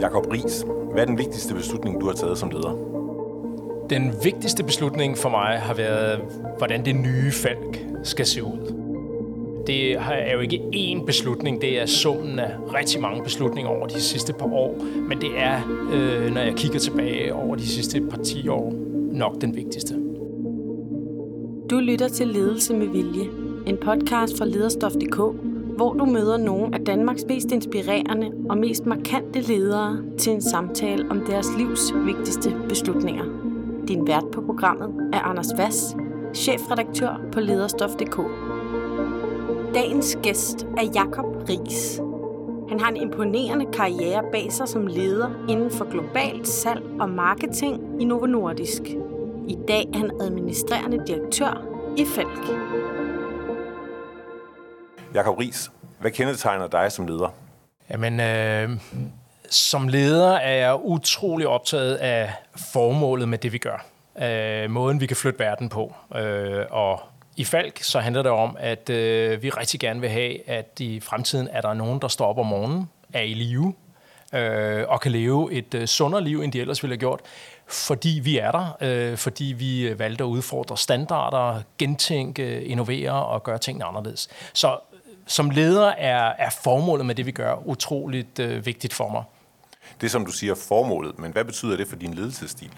Jakob Ries, hvad er den vigtigste beslutning, du har taget som leder? Den vigtigste beslutning for mig har været, hvordan det nye Falk skal se ud. Det er jo ikke én beslutning, det er summen af rigtig mange beslutninger over de sidste par år. Men det er, øh, når jeg kigger tilbage over de sidste par 10 år, nok den vigtigste. Du lytter til Ledelse med Vilje, en podcast fra lederstof.dk, hvor du møder nogle af Danmarks mest inspirerende og mest markante ledere til en samtale om deres livs vigtigste beslutninger. Din vært på programmet er Anders Vass, chefredaktør på lederstof.dk. Dagens gæst er Jakob Ries. Han har en imponerende karriere bag sig som leder inden for globalt salg og marketing i Novo Nordisk. I dag er han administrerende direktør i Falk. Jakob Ries, hvad kendetegner dig som leder? Jamen, øh, som leder er jeg utrolig optaget af formålet med det, vi gør. Øh, måden, vi kan flytte verden på. Øh, og i Falk så handler det om, at øh, vi rigtig gerne vil have, at i fremtiden er der nogen, der står op om morgenen, er i live, øh, og kan leve et øh, sundere liv, end de ellers ville have gjort, fordi vi er der, øh, fordi vi øh, valgte at udfordre standarder, gentænke, innovere og gøre tingene anderledes. Så som leder er, er formålet med det, vi gør, utroligt øh, vigtigt for mig. Det som du siger formålet, men hvad betyder det for din ledelsesstil?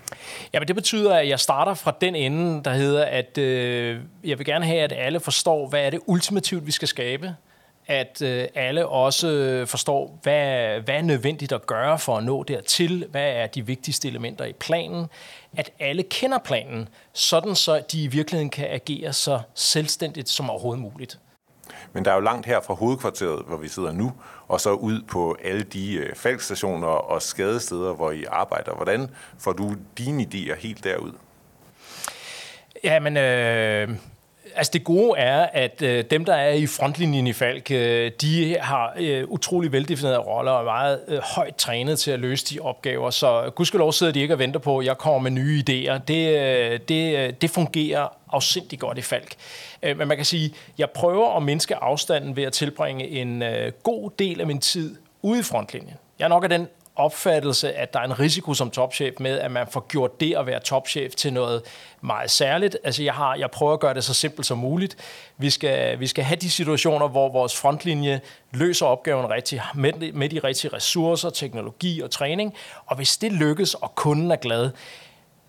Jamen det betyder, at jeg starter fra den ende, der hedder, at øh, jeg vil gerne have, at alle forstår, hvad er det ultimativt, vi skal skabe. At øh, alle også forstår, hvad, hvad er nødvendigt at gøre for at nå dertil. Hvad er de vigtigste elementer i planen. At alle kender planen, sådan så de i virkeligheden kan agere så selvstændigt som overhovedet muligt. Men der er jo langt her fra hovedkvarteret, hvor vi sidder nu, og så ud på alle de øh, faldstationer falkstationer og skadesteder, hvor I arbejder. Hvordan får du dine idéer helt derud? Jamen, øh, Altså det gode er, at øh, dem, der er i frontlinjen i Falk, øh, de har øh, utrolig veldefinerede roller og er meget øh, højt trænet til at løse de opgaver. Så gudskelov sidder de ikke og venter på, at jeg kommer med nye idéer. Det, øh, det, øh, det fungerer afsindig godt i Falk. Øh, men man kan sige, jeg prøver at mindske afstanden ved at tilbringe en øh, god del af min tid ude i frontlinjen. Jeg er nok af den opfattelse, at der er en risiko som topchef med, at man får gjort det at være topchef til noget meget særligt. Altså jeg, har, jeg prøver at gøre det så simpelt som muligt. Vi skal, vi skal have de situationer, hvor vores frontlinje løser opgaven rigtigt, med, med de rigtige ressourcer, teknologi og træning. Og hvis det lykkes, og kunden er glad,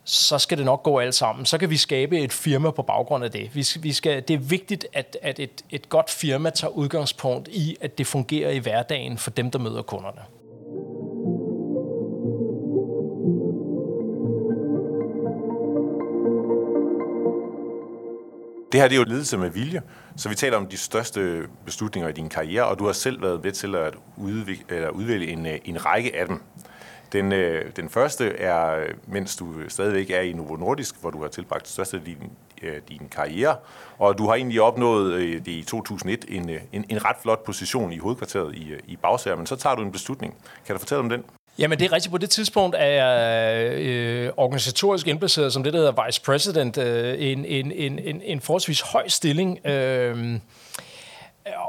så skal det nok gå alt sammen. Så kan vi skabe et firma på baggrund af det. Vi, vi skal, det er vigtigt, at, at et, et godt firma tager udgangspunkt i, at det fungerer i hverdagen for dem, der møder kunderne. Det her det er jo ledelse med vilje, så vi taler om de største beslutninger i din karriere, og du har selv været med til at udvikle, eller udvælge en, øh, en række af dem. Den, øh, den første er, mens du stadigvæk er i Novo Nordisk, hvor du har tilbragt det største af din, øh, din karriere, og du har egentlig opnået øh, det i 2001 en, øh, en, en ret flot position i hovedkvarteret i, øh, i Bagsager, men så tager du en beslutning. Kan du fortælle om den? Jamen det er rigtigt. På det tidspunkt er jeg øh, organisatorisk indplaceret som det, der hedder vice president. Øh, en, en, en, en, en forholdsvis høj stilling. Øh,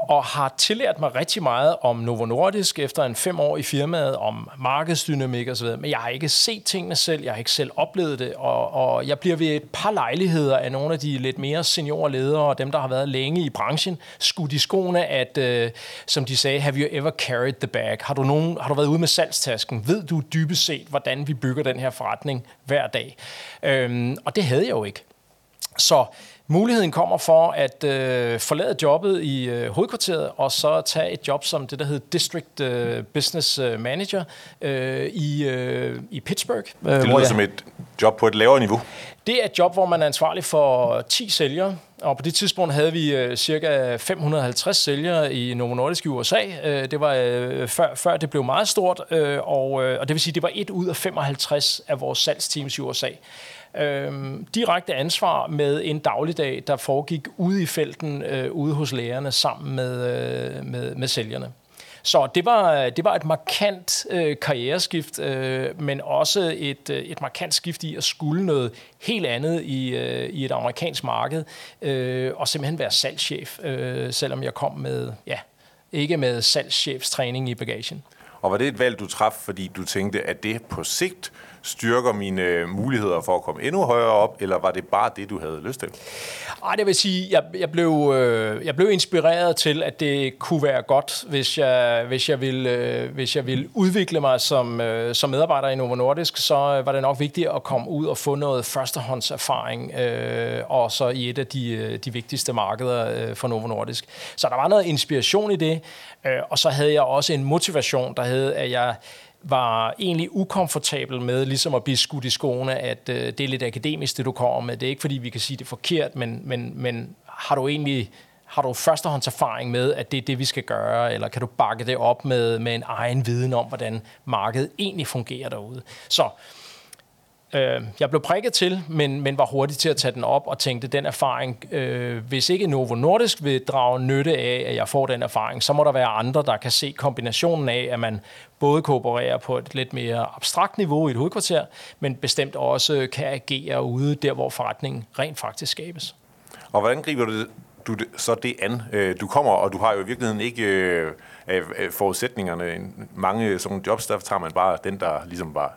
og har tillært mig rigtig meget om Novo Nordisk efter en fem år i firmaet, om markedsdynamik og så videre. Men jeg har ikke set tingene selv, jeg har ikke selv oplevet det, og, og jeg bliver ved et par lejligheder af nogle af de lidt mere seniorledere og dem, der har været længe i branchen, skudt i skoene, at, øh, som de sagde, have you ever carried the bag? Har du, nogen, har du været ude med salgstasken? Ved du dybest set, hvordan vi bygger den her forretning hver dag? Øhm, og det havde jeg jo ikke. Så Muligheden kommer for at øh, forlade jobbet i øh, hovedkvarteret, og så tage et job som det, der hedder District øh, Business øh, Manager øh, i, øh, i Pittsburgh. Øh, det lyder jeg, som et job på et lavere niveau. Det er et job, hvor man er ansvarlig for 10 sælgere, og på det tidspunkt havde vi øh, cirka 550 sælgere i Novo Nordisk i USA. Øh, det var øh, før, før det blev meget stort, øh, og, øh, og det vil sige, det var et ud af 55 af vores salgsteams i USA øh, direkte ansvar med en dagligdag, der foregik ude i felten, øh, ude hos lærerne, sammen med, øh, med, med sælgerne. Så det var, det var et markant øh, karriereskift, øh, men også et, øh, et markant skift i at skulle noget helt andet i, øh, i et amerikansk marked, øh, og simpelthen være salgschef, øh, selvom jeg kom med, ja, ikke med salgschefstræning i bagagen. Og var det et valg, du traf, fordi du tænkte, at det på sigt styrker mine øh, muligheder for at komme endnu højere op, eller var det bare det, du havde lyst til? Ej, det vil sige, jeg, jeg, blev, øh, jeg blev inspireret til, at det kunne være godt, hvis jeg, hvis jeg, ville, øh, hvis jeg ville udvikle mig som, øh, som medarbejder i Novo Nordisk, så øh, var det nok vigtigt at komme ud og få noget førstehåndserfaring, øh, og så i et af de, øh, de vigtigste markeder øh, for Novo Nordisk. Så der var noget inspiration i det, øh, og så havde jeg også en motivation, der hed, at jeg var egentlig ukomfortabel med ligesom at blive skudt i skoene, at øh, det er lidt akademisk, det du kommer med. Det er ikke, fordi vi kan sige, det er forkert, men, men, men har du egentlig har du førstehåndserfaring med, at det er det, vi skal gøre, eller kan du bakke det op med, med en egen viden om, hvordan markedet egentlig fungerer derude? Så Øh, Øh, jeg blev prikket til, men, men var hurtig til at tage den op og tænkte, den erfaring, øh, hvis ikke Novo Nordisk vil drage nytte af, at jeg får den erfaring, så må der være andre, der kan se kombinationen af, at man både koopererer på et lidt mere abstrakt niveau i et hovedkvarter, men bestemt også kan agere ude der, hvor forretningen rent faktisk skabes. Og hvordan griber du, du så det an? Øh, du kommer, og du har jo i virkeligheden ikke øh, forudsætningerne. Mange sådan jobs, der tager man bare den, der ligesom bare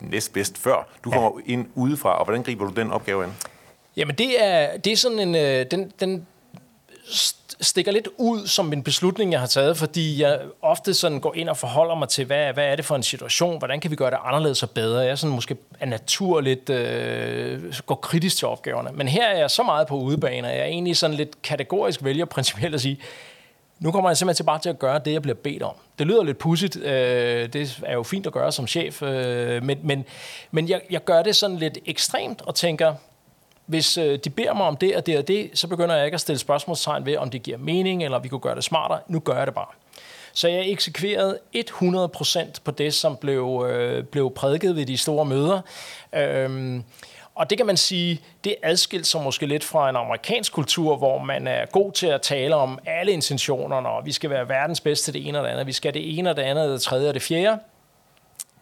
næstbedst før. Du kommer ja. ind udefra, og hvordan griber du den opgave an? Jamen det er, det er sådan en, øh, den, den stikker lidt ud som en beslutning, jeg har taget, fordi jeg ofte sådan går ind og forholder mig til, hvad, hvad er det for en situation, hvordan kan vi gøre det anderledes og bedre. Jeg er sådan måske af natur lidt, øh, går kritisk til opgaverne. Men her er jeg så meget på udebane, at jeg egentlig sådan lidt kategorisk vælger principielt at sige, nu kommer jeg simpelthen til bare til at gøre det, jeg bliver bedt om. Det lyder lidt pudsigt. Øh, det er jo fint at gøre som chef, øh, men, men, men jeg, jeg gør det sådan lidt ekstremt og tænker, hvis øh, de beder mig om det og det og det, så begynder jeg ikke at stille spørgsmålstegn ved, om det giver mening, eller vi kunne gøre det smartere. Nu gør jeg det bare. Så jeg eksekverede 100% på det, som blev, øh, blev prædiket ved de store møder. Øh, og det kan man sige, det er sig måske lidt fra en amerikansk kultur, hvor man er god til at tale om alle intentionerne, og vi skal være verdens bedste det ene og det andet, vi skal det ene og det andet, det tredje og det fjerde.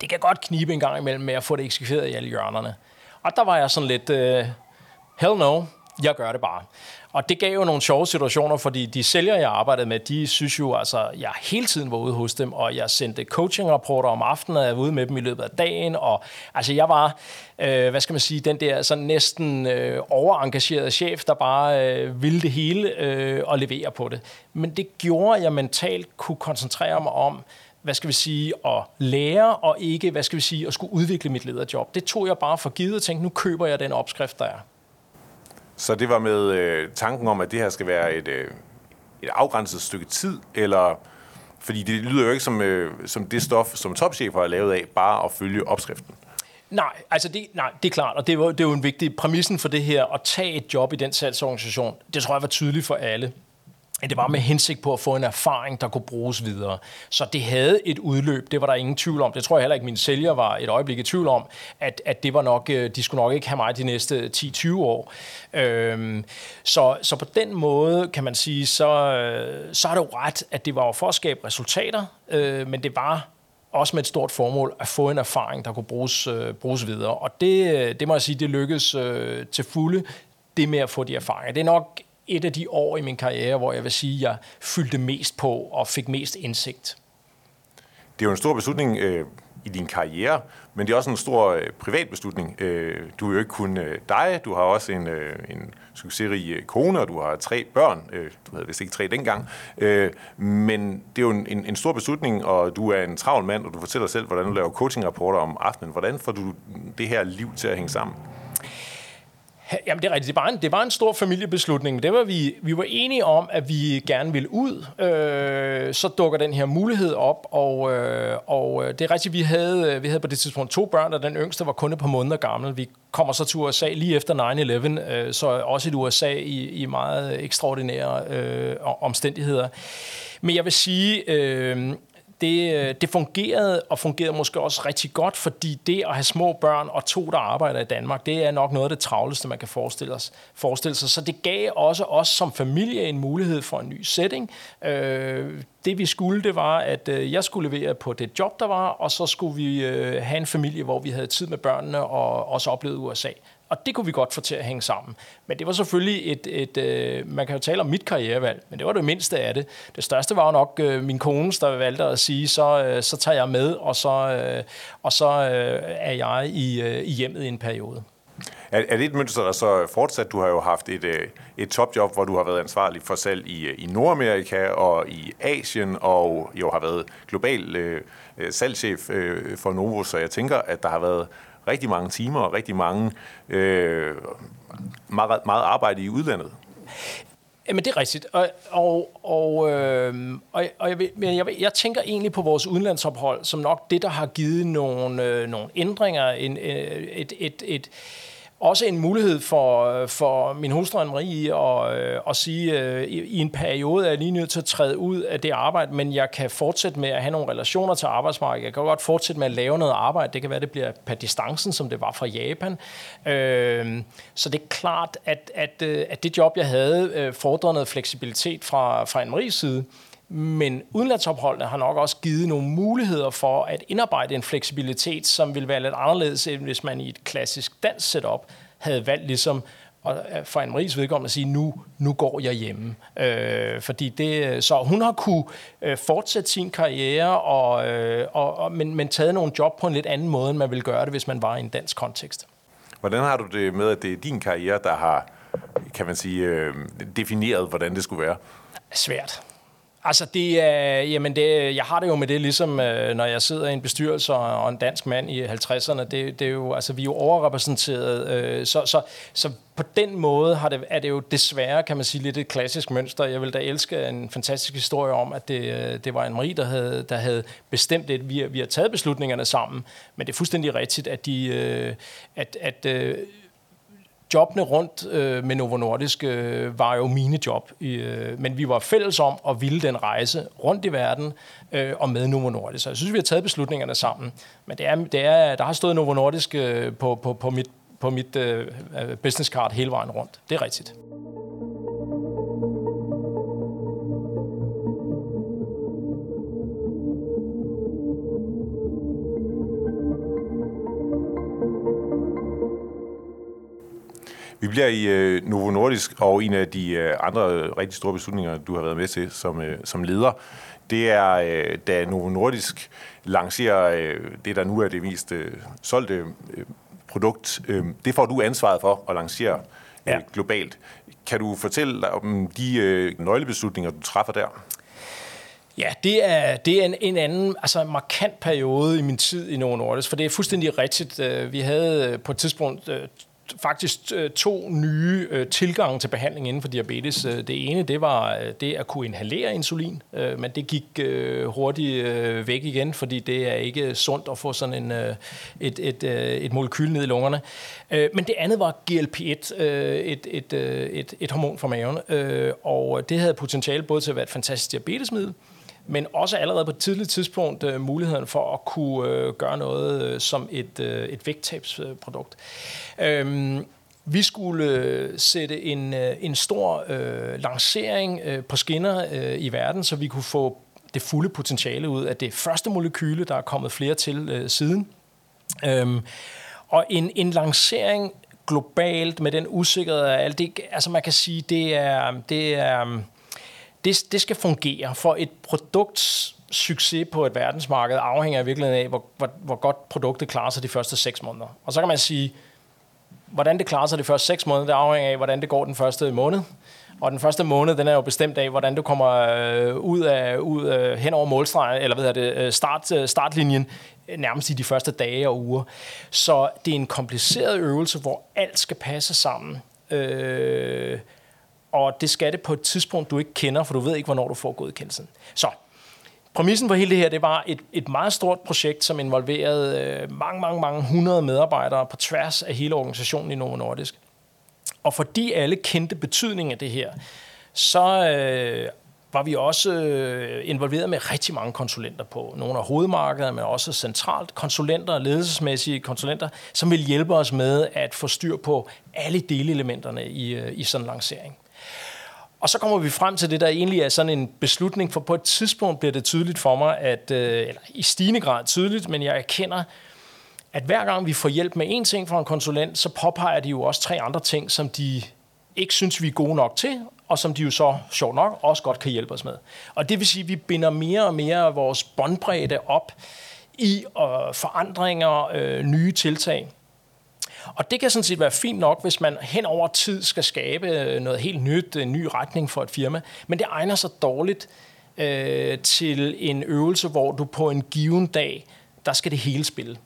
Det kan godt knibe en gang imellem med at få det eksekveret i alle hjørnerne. Og der var jeg sådan lidt, uh, hell no, jeg gør det bare. Og det gav jo nogle sjove situationer, fordi de sælgere, jeg arbejdede med, de synes jo, altså, jeg hele tiden var ude hos dem, og jeg sendte coaching-rapporter om aftenen, og jeg var ude med dem i løbet af dagen, og altså, jeg var, øh, hvad skal man sige, den der sådan næsten øh, overengagerede chef, der bare øh, ville det hele øh, og levere på det. Men det gjorde, at jeg mentalt kunne koncentrere mig om, hvad skal vi sige, at lære, og ikke, hvad skal vi sige, at skulle udvikle mit lederjob. Det tog jeg bare for givet og tænkte, nu køber jeg den opskrift, der er. Så det var med øh, tanken om, at det her skal være et, øh, et afgrænset stykke tid, eller fordi det lyder jo ikke som, øh, som det stof, som topchefer har lavet af, bare at følge opskriften. Nej, altså det, nej, det er klart, og det er, jo, det er jo en vigtig præmissen for det her, at tage et job i den salgsorganisation. Det tror jeg var tydeligt for alle det var med hensigt på at få en erfaring, der kunne bruges videre. Så det havde et udløb, det var der ingen tvivl om. Det tror jeg heller ikke, min sælger var et øjeblik i tvivl om, at, at det var nok, øh, de skulle nok ikke have mig de næste 10-20 år. Øhm, så, så på den måde kan man sige, så, øh, så er det jo ret, at det var for at skabe resultater, øh, men det var også med et stort formål at få en erfaring, der kunne bruges, øh, bruges videre. Og det, øh, det må jeg sige, det lykkedes øh, til fulde, det med at få de erfaringer. Det er nok et af de år i min karriere, hvor jeg vil sige, at jeg fyldte mest på og fik mest indsigt. Det er jo en stor beslutning øh, i din karriere, men det er også en stor øh, privat beslutning. Øh, du er jo ikke kun øh, dig, du har også en, øh, en succesrig øh, kone, og du har tre børn. Øh, du havde vist ikke tre dengang. Øh, men det er jo en, en, en stor beslutning, og du er en travl mand, og du fortæller selv, hvordan du laver coachingrapporter om aftenen. Hvordan får du det her liv til at hænge sammen? Jamen, det er rigtigt. Det var en, det var en stor familiebeslutning, men det var vi, vi var enige om, at vi gerne ville ud. Øh, så dukker den her mulighed op, og, øh, og øh, det er rigtigt, vi havde, øh, vi havde på det tidspunkt to børn, og den yngste var kun et par måneder gammel. Vi kommer så til USA lige efter 9-11, øh, så også i USA i, i meget ekstraordinære øh, omstændigheder. Men jeg vil sige, øh, det, øh, det fungerede, og fungerede måske også rigtig godt, fordi det at have små børn og to, der arbejder i Danmark, det er nok noget af det travleste, man kan forestille, os, forestille sig. Så det gav også os som familie en mulighed for en ny setting. Øh, det vi skulle, det var, at øh, jeg skulle levere på det job, der var, og så skulle vi øh, have en familie, hvor vi havde tid med børnene og også oplevede USA. Og det kunne vi godt få til at hænge sammen. Men det var selvfølgelig et, et øh, man kan jo tale om mit karrierevalg, men det var det mindste af det. Det største var jo nok øh, min kone, der valgte at sige, så, øh, så tager jeg med, og så, øh, og så øh, er jeg i, øh, i hjemmet i en periode. Er, er det et mønster, der så fortsat? Du har jo haft et, øh, et topjob, hvor du har været ansvarlig for salg i, øh, i Nordamerika og i Asien, og jo har været global øh, øh, salgschef øh, for Novo, så jeg tænker, at der har været rigtig mange timer og rigtig mange øh, meget, meget arbejde i udlandet. Jamen, det er rigtigt. Og, og, og, øh, og, og jeg, men jeg, jeg tænker egentlig på vores udenlandsophold som nok det, der har givet nogle, øh, nogle ændringer, en, øh, et, et, et, også en mulighed for, for min hustru Marie at, øh, at sige, øh, at i en periode er jeg lige nødt til at træde ud af det arbejde, men jeg kan fortsætte med at have nogle relationer til arbejdsmarkedet. Jeg kan godt fortsætte med at lave noget arbejde. Det kan være, det bliver per distancen, som det var fra Japan. Øh, så det er klart, at, at, at det job, jeg havde, fordrede noget fleksibilitet fra, fra Anne-Maries side. Men udenlandsopholdene har nok også givet nogle muligheder for at indarbejde en fleksibilitet, som vil være lidt anderledes, end hvis man i et klassisk dansk setup havde valgt ligesom og øh, for en Maries vedkommende at sige, nu, nu går jeg hjemme. Øh, fordi det, så hun har kunne øh, fortsætte sin karriere, og, øh, og, og, men, men taget nogle job på en lidt anden måde, end man ville gøre det, hvis man var i en dansk kontekst. Hvordan har du det med, at det er din karriere, der har, kan man sige, øh, defineret, hvordan det skulle være? Svært. Altså, det er, jamen det, jeg har det jo med det, ligesom øh, når jeg sidder i en bestyrelse og, en dansk mand i 50'erne. Det, det er jo, altså, vi er jo overrepræsenteret. Øh, så, så, så på den måde har det, er det jo desværre, kan man sige, lidt et klassisk mønster. Jeg vil da elske en fantastisk historie om, at det, øh, det var en Marie, der havde, der havde bestemt det. Vi, vi har taget beslutningerne sammen, men det er fuldstændig rigtigt, at, de, øh, at, at øh, jobbene rundt øh, med Novo Nordisk øh, var jo mine job, øh, men vi var fælles om at ville den rejse rundt i verden øh, og med Novo Nordisk. Så jeg synes, vi har taget beslutningerne sammen. Men det er, det er, der har stået Novo Nordisk øh, på, på, på mit, på mit øh, øh business card hele vejen rundt. Det er rigtigt. Bliver i øh, Novo Nordisk, og en af de øh, andre rigtig store beslutninger, du har været med til som, øh, som leder, det er, øh, da Novo Nordisk lancerer øh, det, der nu er det mest øh, solgte øh, produkt. Øh, det får du ansvaret for at lancere øh, ja. globalt. Kan du fortælle om de øh, nøglebeslutninger, du træffer der? Ja, det er, det er en, en anden, altså markant periode i min tid i Novo Nordisk, for det er fuldstændig rigtigt. Øh, vi havde på et tidspunkt øh, faktisk øh, to nye øh, tilgange til behandling inden for diabetes. Øh, det ene, det var øh, det at kunne inhalere insulin, men det gik hurtigt væk igen, fordi det er ikke sundt at få sådan en, et, et, et molekyl ned i lungerne. Men det andet var GLP-1, et, et, et, et hormon fra maven, og det havde potentiale både til at være et fantastisk diabetesmiddel, men også allerede på et tidligt tidspunkt øh, muligheden for at kunne øh, gøre noget øh, som et, øh, et vægttabsprodukt. Øhm, vi skulle øh, sætte en, øh, en stor øh, lancering øh, på skinner øh, i verden, så vi kunne få det fulde potentiale ud af det første molekyle, der er kommet flere til øh, siden. Øhm, og en, en lancering globalt med den usikkerhed af alt det, altså man kan sige, det er, det er det, det skal fungere. For et produkts succes på et verdensmarked afhænger i virkeligheden af, hvor, hvor, hvor godt produktet klarer sig de første seks måneder. Og så kan man sige, hvordan det klarer sig de første seks måneder, det afhænger af, hvordan det går den første måned. Og den første måned, den er jo bestemt af, hvordan du kommer øh, ud af, ud af, hen over målstregen, eller hvad hedder det, øh, start, øh, startlinjen, øh, nærmest i de første dage og uger. Så det er en kompliceret øvelse, hvor alt skal passe sammen. Øh, og det skal det på et tidspunkt, du ikke kender, for du ved ikke, hvornår du får godkendelsen. Så præmissen for hele det her, det var et, et meget stort projekt, som involverede øh, mange, mange, mange hundrede medarbejdere på tværs af hele organisationen i Novo Nordisk. Og fordi alle kendte betydningen af det her, så øh, var vi også øh, involveret med rigtig mange konsulenter på nogle af hovedmarkederne, men også centralt konsulenter, ledelsesmæssige konsulenter, som vil hjælpe os med at få styr på alle delelementerne i, øh, i sådan en lancering. Og så kommer vi frem til det, der egentlig er sådan en beslutning, for på et tidspunkt bliver det tydeligt for mig, at, øh, eller i stigende grad tydeligt, men jeg erkender, at hver gang vi får hjælp med en ting fra en konsulent, så påpeger de jo også tre andre ting, som de ikke synes, vi er gode nok til, og som de jo så, sjovt nok, også godt kan hjælpe os med. Og det vil sige, at vi binder mere og mere af vores båndbredde op i øh, forandringer, øh, nye tiltag. Og det kan sådan set være fint nok, hvis man hen over tid skal skabe øh, noget helt nyt, en ny retning for et firma. Men det egner sig dårligt øh, til en øvelse, hvor du på en given dag, der skal det hele spille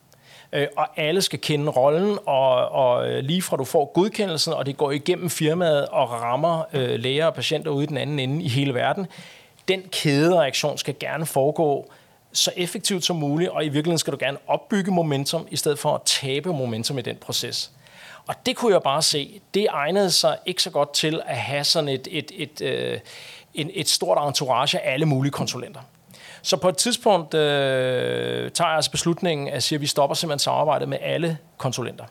øh, og alle skal kende rollen, og, og øh, lige fra du får godkendelsen, og det går igennem firmaet og rammer øh, læger og patienter ude i den anden ende i hele verden, den kædereaktion skal gerne foregå så effektivt som muligt, og i virkeligheden skal du gerne opbygge momentum, i stedet for at tabe momentum i den proces. Og det kunne jeg bare se, det egnede sig ikke så godt til at have sådan et, et, et, øh, et, et, et stort entourage af alle mulige konsulenter. Så på et tidspunkt øh, tager jeg altså beslutningen at sige, at vi stopper simpelthen samarbejdet med alle konsulenter.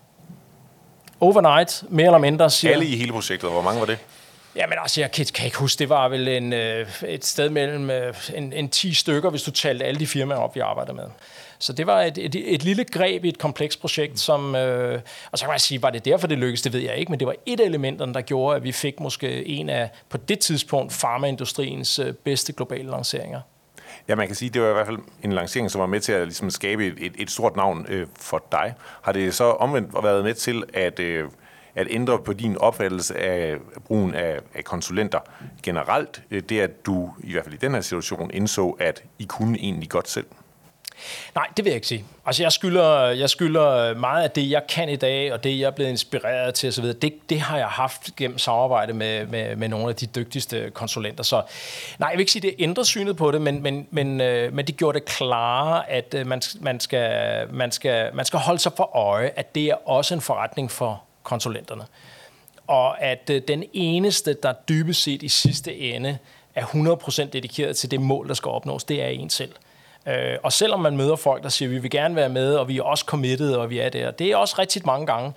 Overnight, mere eller mindre, siger... Alle i hele projektet, hvor mange var det? Jamen altså, jeg kan, kan ikke huske, det var vel en, øh, et sted mellem øh, en, en 10 stykker, hvis du talte alle de firmaer op, vi arbejder med. Så det var et, et, et lille greb i et komplekst projekt, som, øh, og så kan man sige, var det derfor, det lykkedes, det ved jeg ikke, men det var et af elementerne, der gjorde, at vi fik måske en af, på det tidspunkt, farmaindustriens øh, bedste globale lanceringer. Ja, man kan sige, det var i hvert fald en lancering, som var med til at ligesom, skabe et, et stort navn øh, for dig. Har det så omvendt været med til at, øh, at ændre på din opfattelse af brugen af, af konsulenter generelt? Øh, det, at du i hvert fald i den her situation indså, at I kunne egentlig godt selv? Nej, det vil jeg ikke sige. Altså, jeg skylder, jeg skylder meget af det, jeg kan i dag, og det, jeg er blevet inspireret til osv., det, det har jeg haft gennem samarbejde med, med, med nogle af de dygtigste konsulenter. Så nej, jeg vil ikke sige, det ændrer synet på det, men, men, men, øh, men det gjorde det klare, at øh, man, man, skal, man, skal, man skal holde sig for øje, at det er også en forretning for konsulenterne. Og at øh, den eneste, der dybest set i sidste ende er 100% dedikeret til det mål, der skal opnås, det er en selv. Øh, og selvom man møder folk, der siger, vi vil gerne være med, og vi er også committed, og vi er der, det er også rigtig mange gange.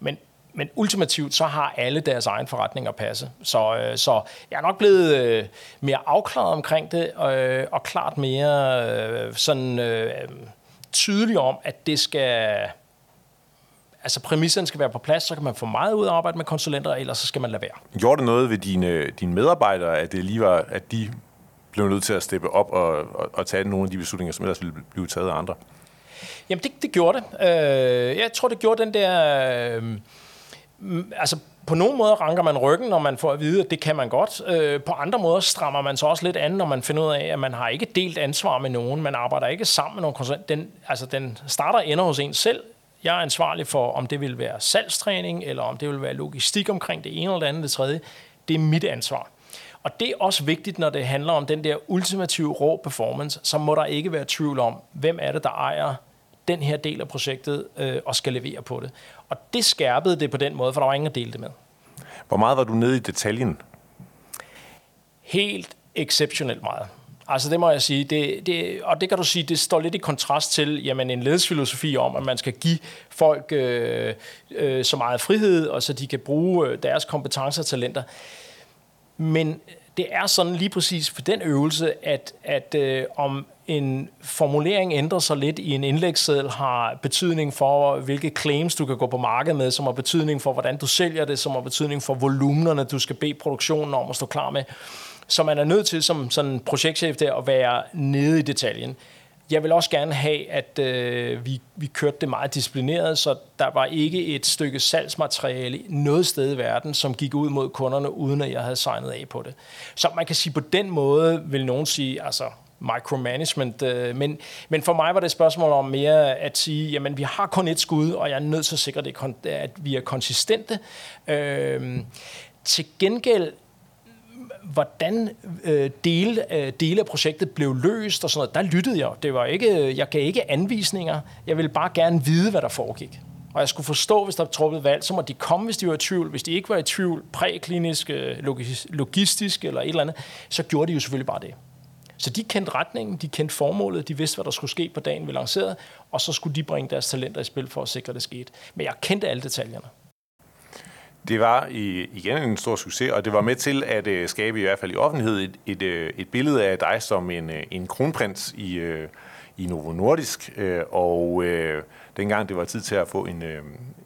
Men, men ultimativt, så har alle deres egen forretning at passe. Så, øh, så jeg er nok blevet øh, mere afklaret omkring det, øh, og klart mere øh, sådan øh, tydelig om, at det skal... Altså præmisserne skal være på plads, så kan man få meget ud af at arbejde med konsulenter, ellers så skal man lade være. Gjorde det noget ved dine, dine medarbejdere, at det lige var, at de blev nødt til at steppe op og, og, og tage nogle af de beslutninger, som ellers ville blive taget af andre? Jamen, det, det gjorde det. Øh, jeg tror, det gjorde den der... Øh, altså, på nogle måder ranker man ryggen, når man får at vide, at det kan man godt. Øh, på andre måder strammer man så også lidt an, når man finder ud af, at man har ikke delt ansvar med nogen. Man arbejder ikke sammen med nogen konsulent. Den, altså, den starter og ender hos en selv. Jeg er ansvarlig for, om det vil være salgstræning, eller om det vil være logistik omkring det ene eller det andet, det tredje. Det er mit ansvar. Og det er også vigtigt, når det handler om den der ultimative rå performance, så må der ikke være tvivl om, hvem er det, der ejer den her del af projektet øh, og skal levere på det. Og det skærpede det på den måde, for der var ingen at dele det med. Hvor meget var du nede i detaljen? Helt exceptionelt meget. Altså det må jeg sige, det, det, og det kan du sige, det står lidt i kontrast til jamen, en ledelsesfilosofi om, at man skal give folk øh, øh, så meget frihed, og så de kan bruge øh, deres kompetencer og talenter. Men det er sådan lige præcis for den øvelse, at, at øh, om en formulering ændrer sig lidt i en indlægsseddel, har betydning for, hvilke claims du kan gå på markedet med, som har betydning for, hvordan du sælger det, som har betydning for volumenerne, du skal bede produktionen om at stå klar med. Så man er nødt til som sådan projektchef der at være nede i detaljen jeg vil også gerne have, at øh, vi, vi kørte det meget disciplineret, så der var ikke et stykke salgsmateriale noget sted i verden, som gik ud mod kunderne, uden at jeg havde signet af på det. Så man kan sige, på den måde vil nogen sige, altså micromanagement, øh, men, men for mig var det et spørgsmål om mere at sige, jamen vi har kun et skud, og jeg er nødt til at sikre, det, at vi er konsistente. Øh, til gengæld hvordan øh, dele, øh, dele af projektet blev løst og sådan noget, der lyttede jeg. Det var ikke, øh, jeg gav ikke anvisninger. Jeg ville bare gerne vide, hvad der foregik. Og jeg skulle forstå, hvis der var truppet valg, så må de komme, hvis de var i tvivl. Hvis de ikke var i tvivl, præklinisk, øh, logistisk eller et eller andet, så gjorde de jo selvfølgelig bare det. Så de kendte retningen, de kendte formålet, de vidste, hvad der skulle ske på dagen, vi lancerede, og så skulle de bringe deres talenter i spil for at sikre, at det skete. Men jeg kendte alle detaljerne. Det var i, igen en stor succes, og det var med til at øh, skabe i hvert fald i offentlighed et, et, øh, et billede af dig som en, øh, en kronprins i, i Novo Nordisk, øh, og øh, dengang det var tid til at få en, øh,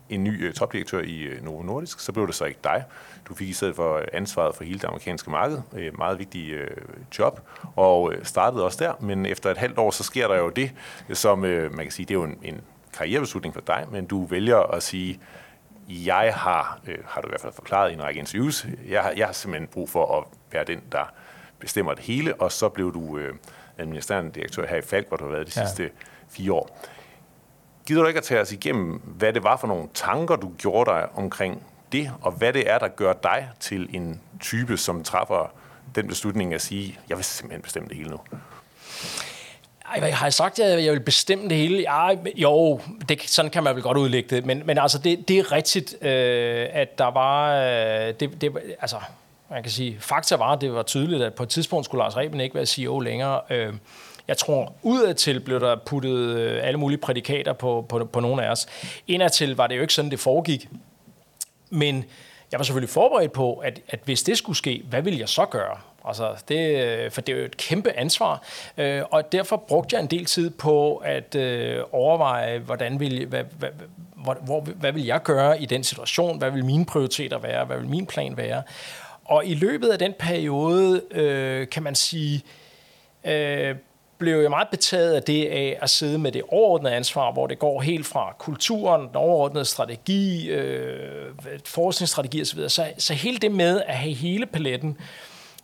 en ny øh, topdirektør i øh, Novo Nordisk, så blev det så ikke dig. Du fik i stedet for ansvaret for hele det amerikanske marked, et meget vigtigt øh, job, og øh, startede også der, men efter et halvt år, så sker der jo det, som øh, man kan sige, det er jo en, en karrierebeslutning for dig, men du vælger at sige, jeg har, øh, har du i hvert fald forklaret i en række interviews, jeg har, jeg har simpelthen brug for at være den, der bestemmer det hele, og så blev du øh, administrerende direktør her i Falk, hvor du har været de ja. sidste fire år. Gider du ikke at tage os igennem, hvad det var for nogle tanker, du gjorde dig omkring det, og hvad det er, der gør dig til en type, som træffer den beslutning at sige, jeg vil simpelthen bestemme det hele nu? Ej, har jeg sagt, at jeg vil bestemme det hele? Ej, jo, det, sådan kan man vel godt udlægge det. Men, men altså, det, det er rigtigt, øh, at der var... Øh, det, det, altså, man kan sige, fakta var, at det var tydeligt, at på et tidspunkt skulle Lars Reben ikke være CEO længere. Øh, jeg tror, udadtil blev der puttet øh, alle mulige prædikater på, på, på nogle af os. Indadtil var det jo ikke sådan, det foregik. Men jeg var selvfølgelig forberedt på, at, at hvis det skulle ske, hvad ville jeg så gøre? Altså det, for det er jo et kæmpe ansvar, øh, og derfor brugte jeg en del tid på at øh, overveje, hvordan vil, hvad, hvad, hvor, hvor, hvad vil jeg gøre i den situation, hvad vil mine prioriteter være, hvad vil min plan være. Og i løbet af den periode, øh, kan man sige, øh, blev jeg meget betaget af det af at sidde med det overordnede ansvar, hvor det går helt fra kulturen, den overordnede strategi, øh, forskningsstrategi osv. Så, så hele det med at have hele paletten,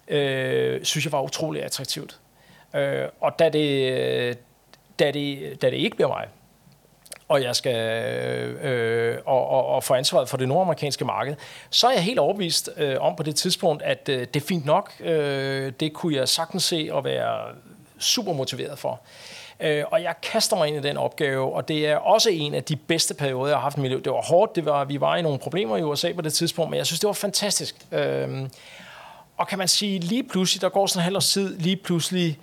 øh, synes jeg var utrolig attraktivt. Øh, og da det, da, det, da det ikke bliver mig, og jeg skal øh, og, og, og få ansvaret for det nordamerikanske marked, så er jeg helt overbevist øh, om på det tidspunkt, at øh, det er fint nok. Øh, det kunne jeg sagtens se og være super motiveret for. Øh, og jeg kaster mig ind i den opgave, og det er også en af de bedste perioder, jeg har haft i mit liv. Det var hårdt, det var, vi var i nogle problemer i USA på det tidspunkt, men jeg synes, det var fantastisk. Øh, og kan man sige, lige pludselig, der går sådan en halv års tid, lige pludselig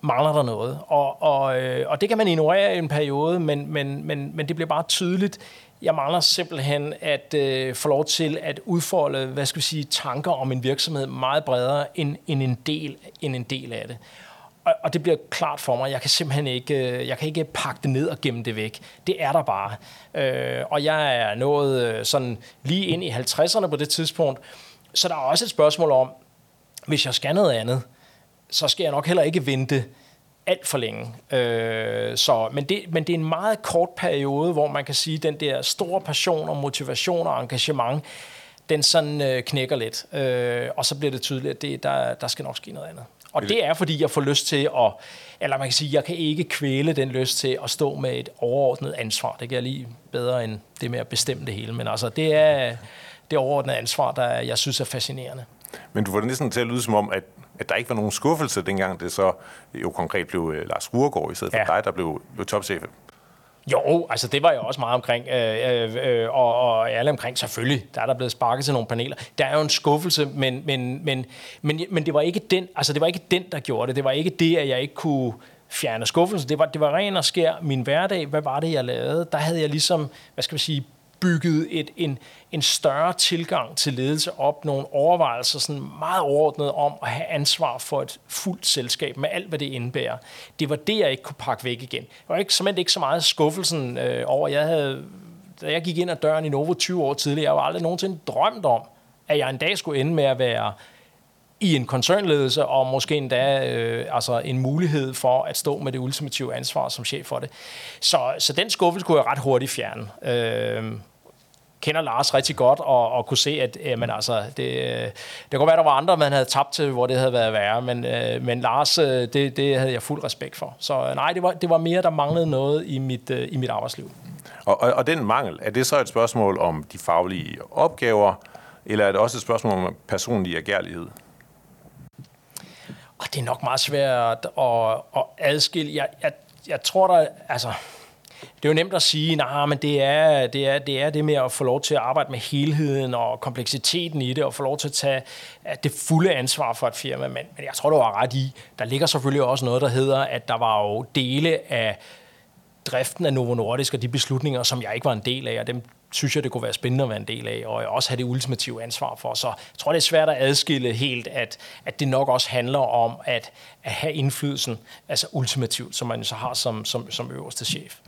mangler der noget. Og, og, øh, og det kan man ignorere i en periode, men, men, men, men det bliver bare tydeligt. Jeg mangler simpelthen at øh, få lov til at udfolde, hvad skal vi sige, tanker om en virksomhed meget bredere end, end, en, del, end en del af det. Og, og det bliver klart for mig. Jeg kan simpelthen ikke, øh, jeg kan ikke pakke det ned og gemme det væk. Det er der bare. Øh, og jeg er nået øh, sådan lige ind i 50'erne på det tidspunkt. Så der er også et spørgsmål om, hvis jeg skal noget andet, så skal jeg nok heller ikke vente alt for længe. Øh, så, men, det, men det er en meget kort periode, hvor man kan sige, at den der store passion og motivation og engagement, den sådan øh, knækker lidt. Øh, og så bliver det tydeligt, at det, der, der skal nok ske noget andet. Og det er, fordi jeg får lyst til at, eller man kan sige, jeg kan ikke kvæle den lyst til at stå med et overordnet ansvar. Det kan jeg lige bedre end det med at bestemme det hele. Men altså, det er det overordnede ansvar, der jeg synes er fascinerende. Men du får det næsten til at lyde som om, at, at der ikke var nogen skuffelse, dengang det så jo konkret blev uh, Lars Ruergaard i stedet for ja. dig, der blev, blev topchef. Jo, altså det var jeg også meget omkring, øh, øh, øh og, og alle omkring selvfølgelig, der er der blevet sparket til nogle paneler. Der er jo en skuffelse, men, men, men, men, men det var ikke den, altså det var ikke den, der gjorde det. Det var ikke det, at jeg ikke kunne fjerne skuffelsen. Det var, det var ren og skær min hverdag. Hvad var det, jeg lavede? Der havde jeg ligesom, hvad skal vi sige, bygget et, en, en større tilgang til ledelse op, nogle overvejelser sådan meget overordnet om at have ansvar for et fuldt selskab med alt, hvad det indebærer. Det var det, jeg ikke kunne pakke væk igen. Det var ikke, som ikke så meget skuffelsen øh, over, jeg havde, da jeg gik ind ad døren i Novo 20 år tidligere, jeg var aldrig nogensinde drømt om, at jeg en dag skulle ende med at være i en koncernledelse, og måske endda øh, altså en mulighed for at stå med det ultimative ansvar som chef for det. Så, så den skuffelse kunne jeg ret hurtigt fjerne. Øh, kender Lars rigtig godt, og, og kunne se, at øh, jamen, altså, det, øh, det kunne være, der var andre, man havde tabt til, hvor det havde været værre, men, øh, men Lars, øh, det, det havde jeg fuld respekt for. Så øh, nej, det var, det var mere, der manglede noget i mit, øh, i mit arbejdsliv. Og, og, og den mangel, er det så et spørgsmål om de faglige opgaver, eller er det også et spørgsmål om personlig agerlighed? Og det er nok meget svært at, at adskille. Jeg, jeg, jeg tror, der... Altså, det er jo nemt at sige, nej, men det er, det, er, det er det med at få lov til at arbejde med helheden og kompleksiteten i det, og få lov til at tage det fulde ansvar for et firma. Men, men jeg tror, du har ret i, der ligger selvfølgelig også noget, der hedder, at der var jo dele af driften af Novo Nordisk og de beslutninger, som jeg ikke var en del af, og dem synes jeg, det kunne være spændende at være en del af, og også have det ultimative ansvar for. Så jeg tror, det er svært at adskille helt, at, at det nok også handler om at, at have indflydelsen, altså ultimativt, som man så har som, som, som øverste chef.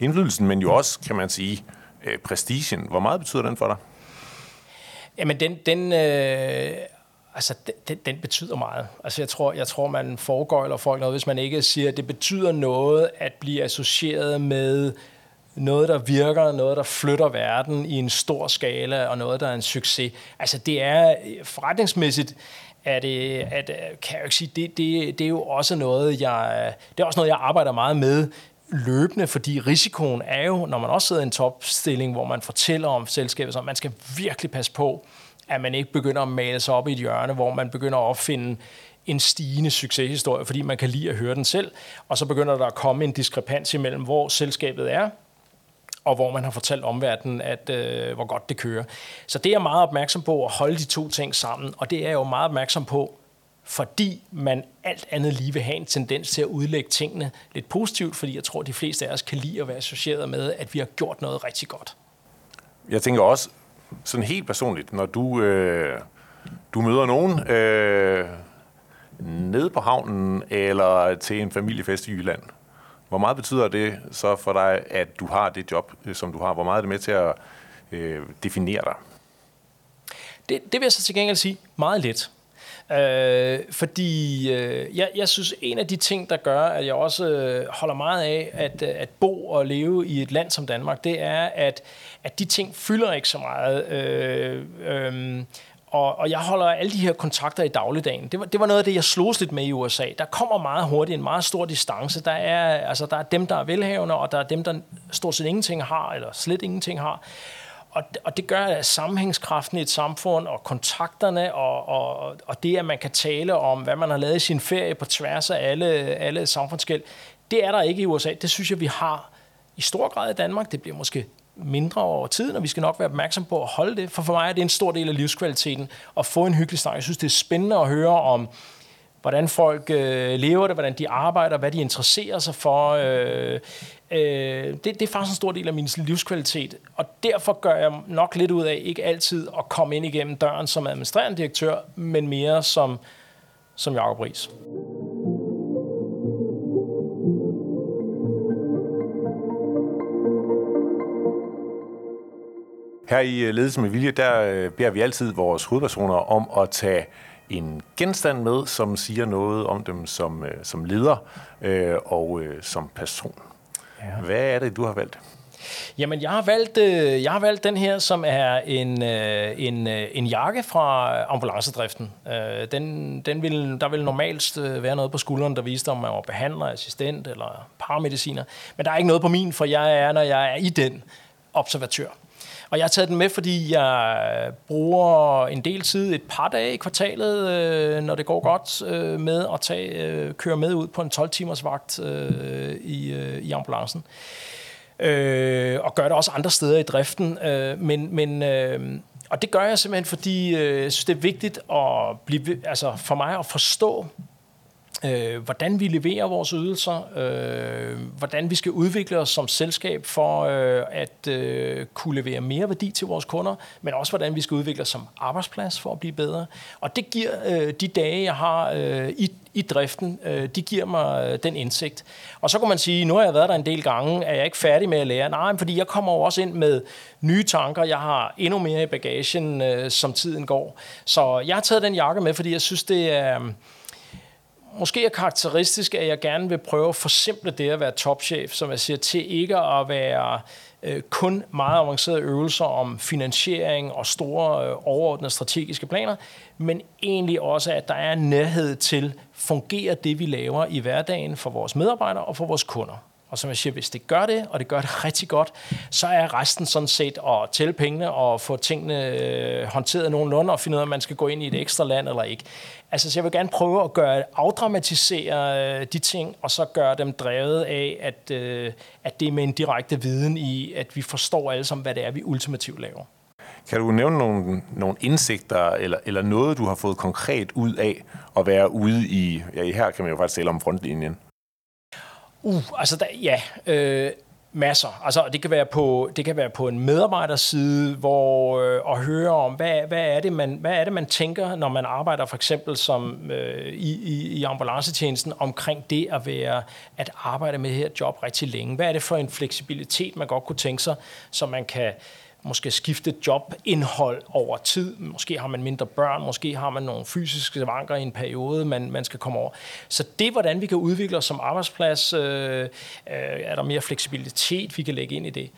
Indflydelsen, men jo også, kan man sige, øh, prestigen. Hvor meget betyder den for dig? Jamen, den, den, øh, altså, den, den betyder meget. Altså, jeg tror, jeg tror man foregøjler folk noget, hvis man ikke siger, at det betyder noget at blive associeret med noget, der virker, noget, der flytter verden i en stor skala, og noget, der er en succes. Altså, det er forretningsmæssigt, er det, at, øh, kan jeg jo ikke sige, det, det, det er jo også noget, jeg, det er også noget, jeg arbejder meget med løbende, fordi risikoen er jo, når man også sidder i en topstilling, hvor man fortæller om selskabet, så man skal virkelig passe på, at man ikke begynder at male sig op i et hjørne, hvor man begynder at opfinde en stigende succeshistorie, fordi man kan lide at høre den selv, og så begynder der at komme en diskrepans imellem, hvor selskabet er, og hvor man har fortalt omverdenen, at øh, hvor godt det kører. Så det er jeg meget opmærksom på at holde de to ting sammen, og det er jeg jo meget opmærksom på, fordi man alt andet lige vil have en tendens til at udlægge tingene lidt positivt, fordi jeg tror, at de fleste af os kan lide at være associeret med, at vi har gjort noget rigtig godt. Jeg tænker også, sådan helt personligt, når du, øh, du møder nogen øh, nede på havnen eller til en familiefest i Jylland, hvor meget betyder det så for dig, at du har det job, øh, som du har? Hvor meget er det med til at øh, definere dig? Det, det vil jeg så til gengæld sige meget lidt. Øh, fordi øh, jeg, jeg synes, en af de ting, der gør, at jeg også øh, holder meget af at, øh, at bo og leve i et land som Danmark, det er, at, at de ting fylder ikke så meget. Øh, øh, og, og jeg holder alle de her kontakter i dagligdagen. Det var, det var noget af det, jeg slogs lidt med i USA. Der kommer meget hurtigt en meget stor distance. Der er, altså, der er dem, der er velhavende, og der er dem, der stort set ingenting har, eller slet ingenting har. Og, og det gør, at sammenhængskraften i et samfund, og kontakterne, og, og, og det, at man kan tale om, hvad man har lavet i sin ferie på tværs af alle, alle samfundsskæld, det er der ikke i USA. Det synes jeg, vi har i stor grad i Danmark. Det bliver måske mindre over tiden, og vi skal nok være opmærksom på at holde det, for for mig er det en stor del af livskvaliteten at få en hyggelig snak. Jeg synes, det er spændende at høre om, hvordan folk øh, lever det, hvordan de arbejder, hvad de interesserer sig for. Øh, øh, det, det er faktisk en stor del af min livskvalitet, og derfor gør jeg nok lidt ud af ikke altid at komme ind igennem døren som administrerende direktør, men mere som, som Jacob Ries. Her i øh, Ledelse med Vilje, der øh, beder vi altid vores hovedpersoner om at tage en genstand med, som siger noget om dem som, øh, som leder og som person. Ja. Hvad er det, du har valgt? Jamen, jeg har valgt, jeg har valgt den her, som er en, en, en jakke fra ambulancedriften. Den, den vil, der vil normalt være noget på skulderen, der viste, om man var behandler, assistent eller paramediciner. Men der er ikke noget på min, for jeg er, når jeg er i den, observatør. Og jeg har taget den med, fordi jeg bruger en del tid, et par dage i kvartalet, øh, når det går godt, øh, med at tage, øh, køre med ud på en 12-timers vagt øh, i, øh, i ambulancen. Øh, og gør det også andre steder i driften. Øh, men men øh, og det gør jeg simpelthen, fordi øh, jeg synes, det er vigtigt at blive, altså for mig at forstå, øh, hvordan vi leverer vores ydelser, øh, hvordan vi skal udvikle os som selskab for øh, at øh, kunne levere mere værdi til vores kunder, men også hvordan vi skal udvikle os som arbejdsplads for at blive bedre. Og det giver øh, de dage, jeg har øh, i, i driften, øh, de giver mig øh, den indsigt. Og så kan man sige, nu har jeg været der en del gange, er jeg ikke færdig med at lære? Nej, fordi jeg kommer jo også ind med nye tanker. Jeg har endnu mere i bagagen, øh, som tiden går. Så jeg har taget den jakke med, fordi jeg synes, det er... Øh, måske er karakteristisk, at jeg gerne vil prøve at forsimple det at være topchef, som jeg siger, til ikke at være øh, kun meget avancerede øvelser om finansiering og store øh, overordnede strategiske planer, men egentlig også, at der er nærhed til, fungerer det, vi laver i hverdagen for vores medarbejdere og for vores kunder. Og som jeg siger, hvis det gør det, og det gør det rigtig godt, så er resten sådan set at tælle pengene og få tingene øh, håndteret nogenlunde og finde ud af, om man skal gå ind i et ekstra land eller ikke. Altså, så jeg vil gerne prøve at gøre, afdramatisere øh, de ting, og så gøre dem drevet af, at, øh, at det er med en direkte viden i, at vi forstår alle sammen, hvad det er, vi ultimativt laver. Kan du nævne nogle, nogle indsigter, eller, eller noget, du har fået konkret ud af at være ude i, ja, her kan man jo faktisk tale om frontlinjen, Uh, altså, der, ja. Øh, Masser. Altså, det kan være på, det kan være på en medarbejderside, hvor øh, at høre om, hvad, hvad, er det, man, hvad er det, man tænker, når man arbejder for eksempel som, øh, i, i, i ambulancetjenesten, omkring det at være at arbejde med det her job rigtig længe. Hvad er det for en fleksibilitet, man godt kunne tænke sig, så man kan måske skifte jobindhold over tid. Måske har man mindre børn, måske har man nogle fysiske vanker i en periode, man, man skal komme over. Så det, hvordan vi kan udvikle os som arbejdsplads, øh, øh, er der mere fleksibilitet, vi kan lægge ind i det.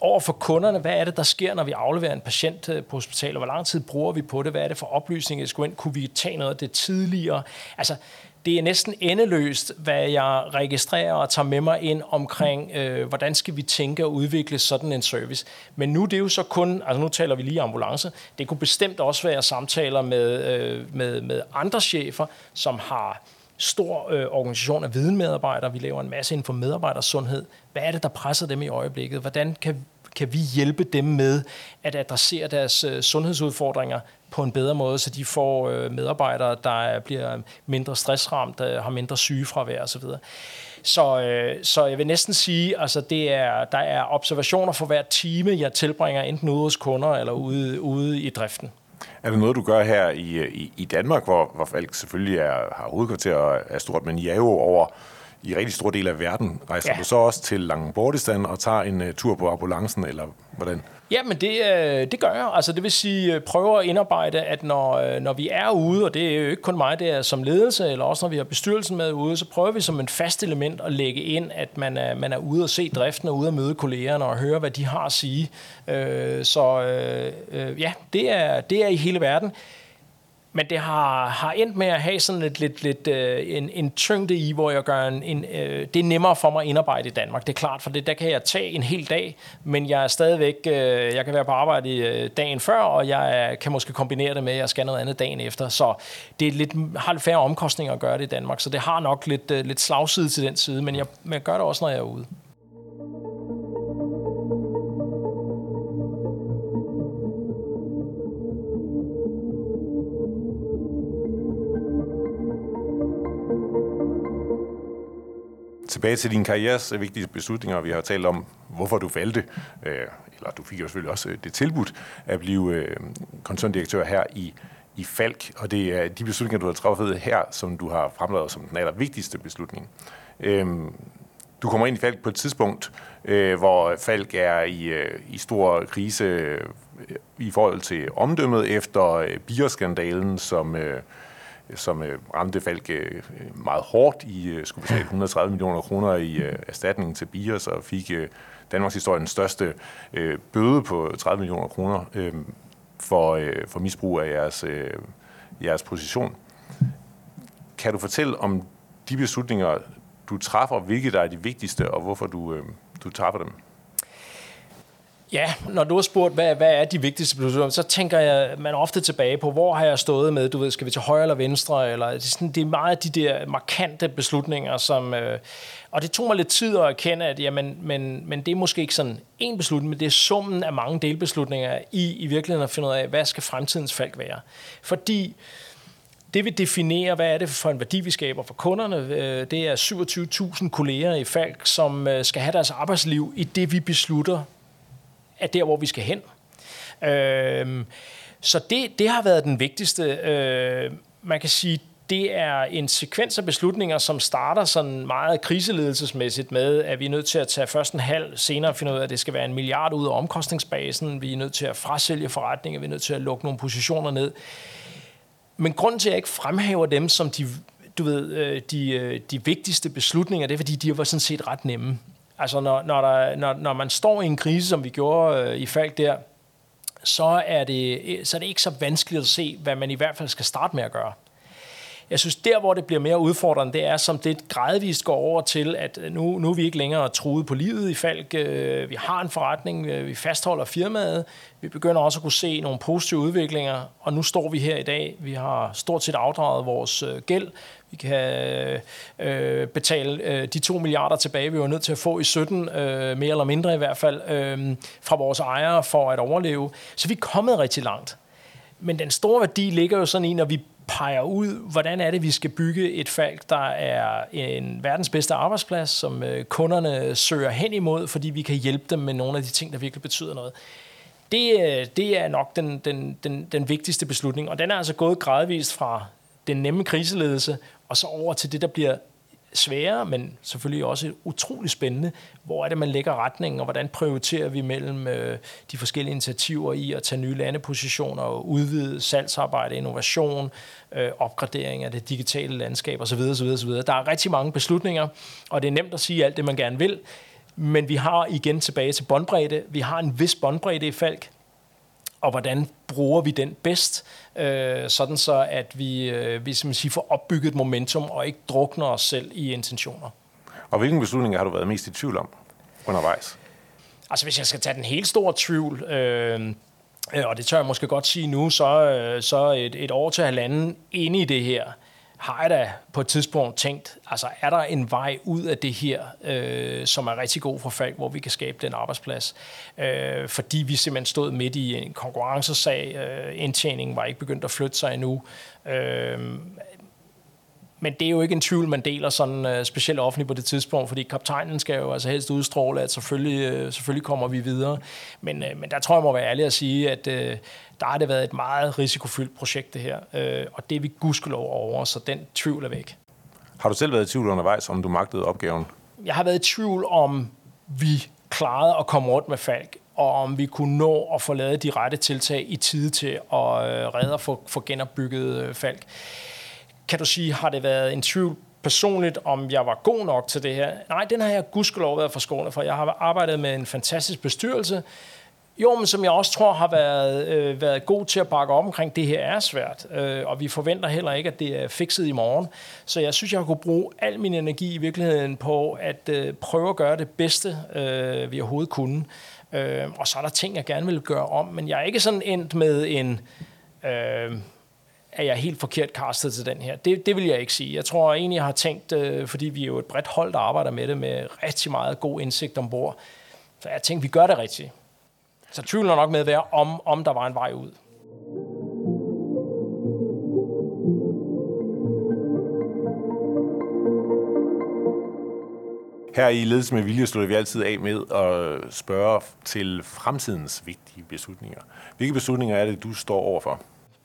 Over for kunderne, hvad er det, der sker, når vi afleverer en patient øh, på hospitalet? Hvor lang tid bruger vi på det? Hvad er det for oplysninger, jeg skulle ind? Kunne vi tage noget af det tidligere? Altså, det er næsten endeløst, hvad jeg registrerer og tager med mig ind omkring, øh, hvordan skal vi tænke og udvikle sådan en service. Men nu det er jo så kun, altså nu taler vi lige ambulance, det kunne bestemt også være samtaler med, øh, med, med andre chefer, som har stor øh, organisation af videnmedarbejdere. Vi laver en masse inden for medarbejdersundhed. Hvad er det, der presser dem i øjeblikket? Hvordan kan, kan vi hjælpe dem med at adressere deres øh, sundhedsudfordringer på en bedre måde, så de får øh, medarbejdere, der bliver mindre stressramt, der har mindre sygefravær osv. Så, øh, så jeg vil næsten sige, altså det er, der er observationer for hver time, jeg tilbringer enten ude hos kunder eller ude, ude i driften. Er det noget, du gør her i, i, i Danmark, hvor, hvor Falk selvfølgelig er, har hovedkvarter og er stort, men I er jo over i rigtig stor del af verden. Rejser ja. du så også til Langbordistan og tager en uh, tur på ambulancen, eller hvordan? Ja, men det, øh, det gør jeg. Altså, det vil sige, øh, prøver at indarbejde, at når, øh, når vi er ude, og det er jo ikke kun mig, det er som ledelse, eller også når vi har bestyrelsen med ude, så prøver vi som en fast element at lægge ind, at man er, man er ude og se driften, og ude at møde kollegerne og høre, hvad de har at sige. Så ja, det er, det er i hele verden. Men det har, har endt med at have sådan et, lidt, lidt øh, en, en tyngde i, hvor jeg gør en, en øh, det er nemmere for mig at indarbejde i Danmark. Det er klart, for det, der kan jeg tage en hel dag, men jeg er stadigvæk, øh, jeg kan være på arbejde øh, dagen før, og jeg kan måske kombinere det med, at jeg skal noget andet dagen efter. Så det er lidt, har lidt færre omkostninger at gøre det i Danmark, så det har nok lidt, øh, lidt slagside til den side, men jeg, men jeg gør det også, når jeg er ude. Tilbage til din karrieres vigtige beslutninger. Vi har talt om, hvorfor du valgte, øh, eller du fik jo selvfølgelig også øh, det tilbud, at blive øh, koncerndirektør her i, i Falk. Og det er de beslutninger, du har truffet her, som du har fremlagt som den allervigtigste beslutning. Øhm, du kommer ind i Falk på et tidspunkt, øh, hvor Falk er i, øh, i stor krise i forhold til omdømmet efter bierskandalen, som som øh, ramte Falk øh, meget hårdt i øh, skulle betale 130 millioner kroner i øh, erstatning til Bios og fik øh, Danmarks historiens største øh, bøde på 30 millioner kroner øh, for, øh, for misbrug af jeres, øh, jeres position. Kan du fortælle om de beslutninger, du træffer, hvilke der er de vigtigste, og hvorfor du, øh, du træffer dem? Ja, når du har spurgt, hvad, hvad er de vigtigste beslutninger, så tænker jeg, man ofte tilbage på, hvor har jeg stået med, du ved, skal vi til højre eller venstre, eller det er, sådan, det er meget de der markante beslutninger, som, øh, og det tog mig lidt tid at erkende, at jamen, men, men det er måske ikke sådan en beslutning, men det er summen af mange delbeslutninger i, i virkeligheden at finde ud af, hvad skal fremtidens falk være. Fordi det vil definere, hvad er det for en værdi, vi skaber for kunderne. Øh, det er 27.000 kolleger i Falk, som øh, skal have deres arbejdsliv i det, vi beslutter er der, hvor vi skal hen. Øh, så det, det har været den vigtigste. Øh, man kan sige, det er en sekvens af beslutninger, som starter sådan meget kriseledelsesmæssigt med, at vi er nødt til at tage først en halv, senere finde ud af, at det skal være en milliard ud af omkostningsbasen, vi er nødt til at frasælge forretninger, vi er nødt til at lukke nogle positioner ned. Men grunden til, at jeg ikke fremhæver dem som de, du ved, øh, de, øh, de vigtigste beslutninger, det er, fordi de var sådan set ret nemme. Altså, når, når, der, når, når man står i en krise, som vi gjorde øh, i Falk der, så er, det, øh, så er det ikke så vanskeligt at se, hvad man i hvert fald skal starte med at gøre. Jeg synes, der hvor det bliver mere udfordrende, det er, som det gradvist går over til, at øh, nu, nu er vi ikke længere truet på livet i Falk. Øh, vi har en forretning, øh, vi fastholder firmaet, vi begynder også at kunne se nogle positive udviklinger, og nu står vi her i dag. Vi har stort set afdraget vores gæld. Vi kan øh, betale øh, de 2 milliarder tilbage, vi var nødt til at få i 17, øh, mere eller mindre i hvert fald, øh, fra vores ejere for at overleve. Så vi er kommet rigtig langt. Men den store værdi ligger jo sådan i, når vi peger ud, hvordan er det, vi skal bygge et falk, der er en verdens bedste arbejdsplads, som øh, kunderne søger hen imod, fordi vi kan hjælpe dem med nogle af de ting, der virkelig betyder noget. Det, øh, det er nok den, den, den, den vigtigste beslutning, og den er altså gået gradvist fra den nemme kriseledelse, og så over til det, der bliver sværere, men selvfølgelig også utrolig spændende. Hvor er det, man lægger retningen, og hvordan prioriterer vi mellem øh, de forskellige initiativer i at tage nye landepositioner og udvide salgsarbejde, innovation, øh, opgradering af det digitale landskab osv. osv., osv. Der er rigtig mange beslutninger, og det er nemt at sige alt det, man gerne vil, men vi har igen tilbage til båndbredde. Vi har en vis båndbredde i Falk, og hvordan bruger vi den bedst, øh, sådan så at vi, øh, vi siger, får opbygget momentum og ikke drukner os selv i intentioner. Og hvilken beslutning har du været mest i tvivl om undervejs? Altså hvis jeg skal tage den helt store tvivl, øh, øh og det tør jeg måske godt sige nu, så, øh, så et, et år til halvanden inde i det her, har jeg da på et tidspunkt tænkt, altså er der en vej ud af det her, øh, som er rigtig god for Falk, hvor vi kan skabe den arbejdsplads? Øh, fordi vi simpelthen stod midt i en konkurrencesag, øh, indtjeningen var ikke begyndt at flytte sig endnu. Øh, men det er jo ikke en tvivl, man deler sådan uh, specielt offentligt på det tidspunkt, fordi kaptajnen skal jo altså helst udstråle, at selvfølgelig, uh, selvfølgelig kommer vi videre. Men, uh, men der tror jeg må være ærlig at sige, at uh, der har det været et meget risikofyldt projekt det her, uh, og det er vi gudskelov over, så den tvivl er væk. Har du selv været i tvivl undervejs, om du magtede opgaven? Jeg har været i tvivl om, vi klarede at komme rundt med Falk, og om vi kunne nå at få lavet de rette tiltag i tide til at redde og få, få genopbygget Falk kan du sige, har det været en tvivl personligt, om jeg var god nok til det her? Nej, den har jeg gudskelov været forskånet for. Jeg har arbejdet med en fantastisk bestyrelse, jo, men som jeg også tror har været, øh, været god til at bakke op omkring, det her er svært, øh, og vi forventer heller ikke, at det er fikset i morgen. Så jeg synes, jeg kunne bruge al min energi i virkeligheden på at øh, prøve at gøre det bedste, øh, vi overhovedet kunne. Øh, og så er der ting, jeg gerne vil gøre om, men jeg er ikke sådan endt med en... Øh, er jeg helt forkert castet til den her. Det, det vil jeg ikke sige. Jeg tror egentlig, jeg har tænkt, øh, fordi vi er jo et bredt hold, der arbejder med det, med rigtig meget god indsigt ombord, så jeg tænkte, vi gør det rigtigt. Så tvivlen er nok med at være, om, om der var en vej ud. Her i Ledelse med Vilje slutter vi altid af med at spørge til fremtidens vigtige beslutninger. Hvilke beslutninger er det, du står overfor?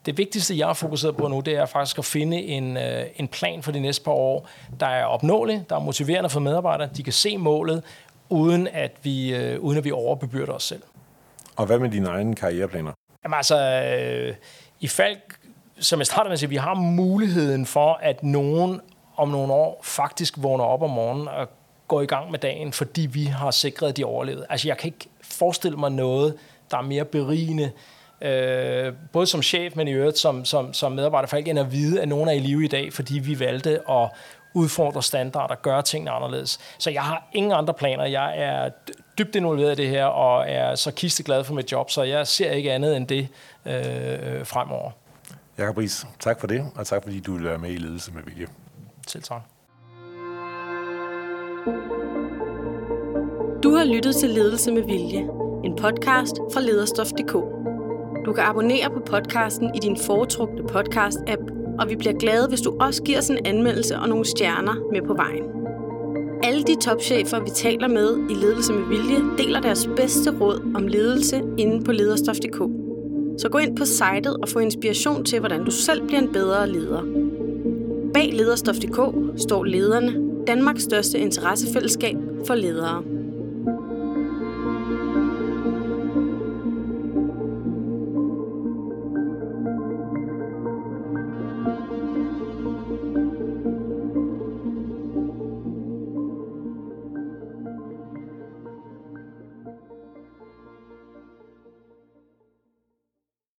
Det vigtigste, jeg har fokuseret på nu, det er faktisk at finde en, øh, en plan for de næste par år, der er opnåelig, der er motiverende for medarbejdere, de kan se målet, uden at vi, øh, uden at vi overbebyrder os selv. Og hvad med dine egne karriereplaner? Jamen altså, øh, i fald, som jeg startede med at sige, vi har muligheden for, at nogen om nogle år faktisk vågner op om morgenen og går i gang med dagen, fordi vi har sikret, at de overlevede. Altså, jeg kan ikke forestille mig noget, der er mere berigende, øh, både som chef, men i øvrigt som, som, som medarbejder, for ikke end at vide, at nogen er i live i dag, fordi vi valgte at udfordre standarder, gøre tingene anderledes. Så jeg har ingen andre planer. Jeg er dybt involveret i det her, og er så kisteglad for mit job, så jeg ser ikke andet end det øh, fremover. Jakob Ries, tak for det, og tak fordi du vil være med i Ledelse med Vilje. Selv tak. Du har lyttet til Ledelse med Vilje, en podcast fra lederstof.dk. Du kan abonnere på podcasten i din foretrukne podcast-app, og vi bliver glade, hvis du også giver os en anmeldelse og nogle stjerner med på vejen. Alle de topchefer, vi taler med i Ledelse med Vilje, deler deres bedste råd om ledelse inde på lederstof.dk. Så gå ind på sitet og få inspiration til, hvordan du selv bliver en bedre leder. Bag lederstof.dk står lederne, Danmarks største interessefællesskab for ledere.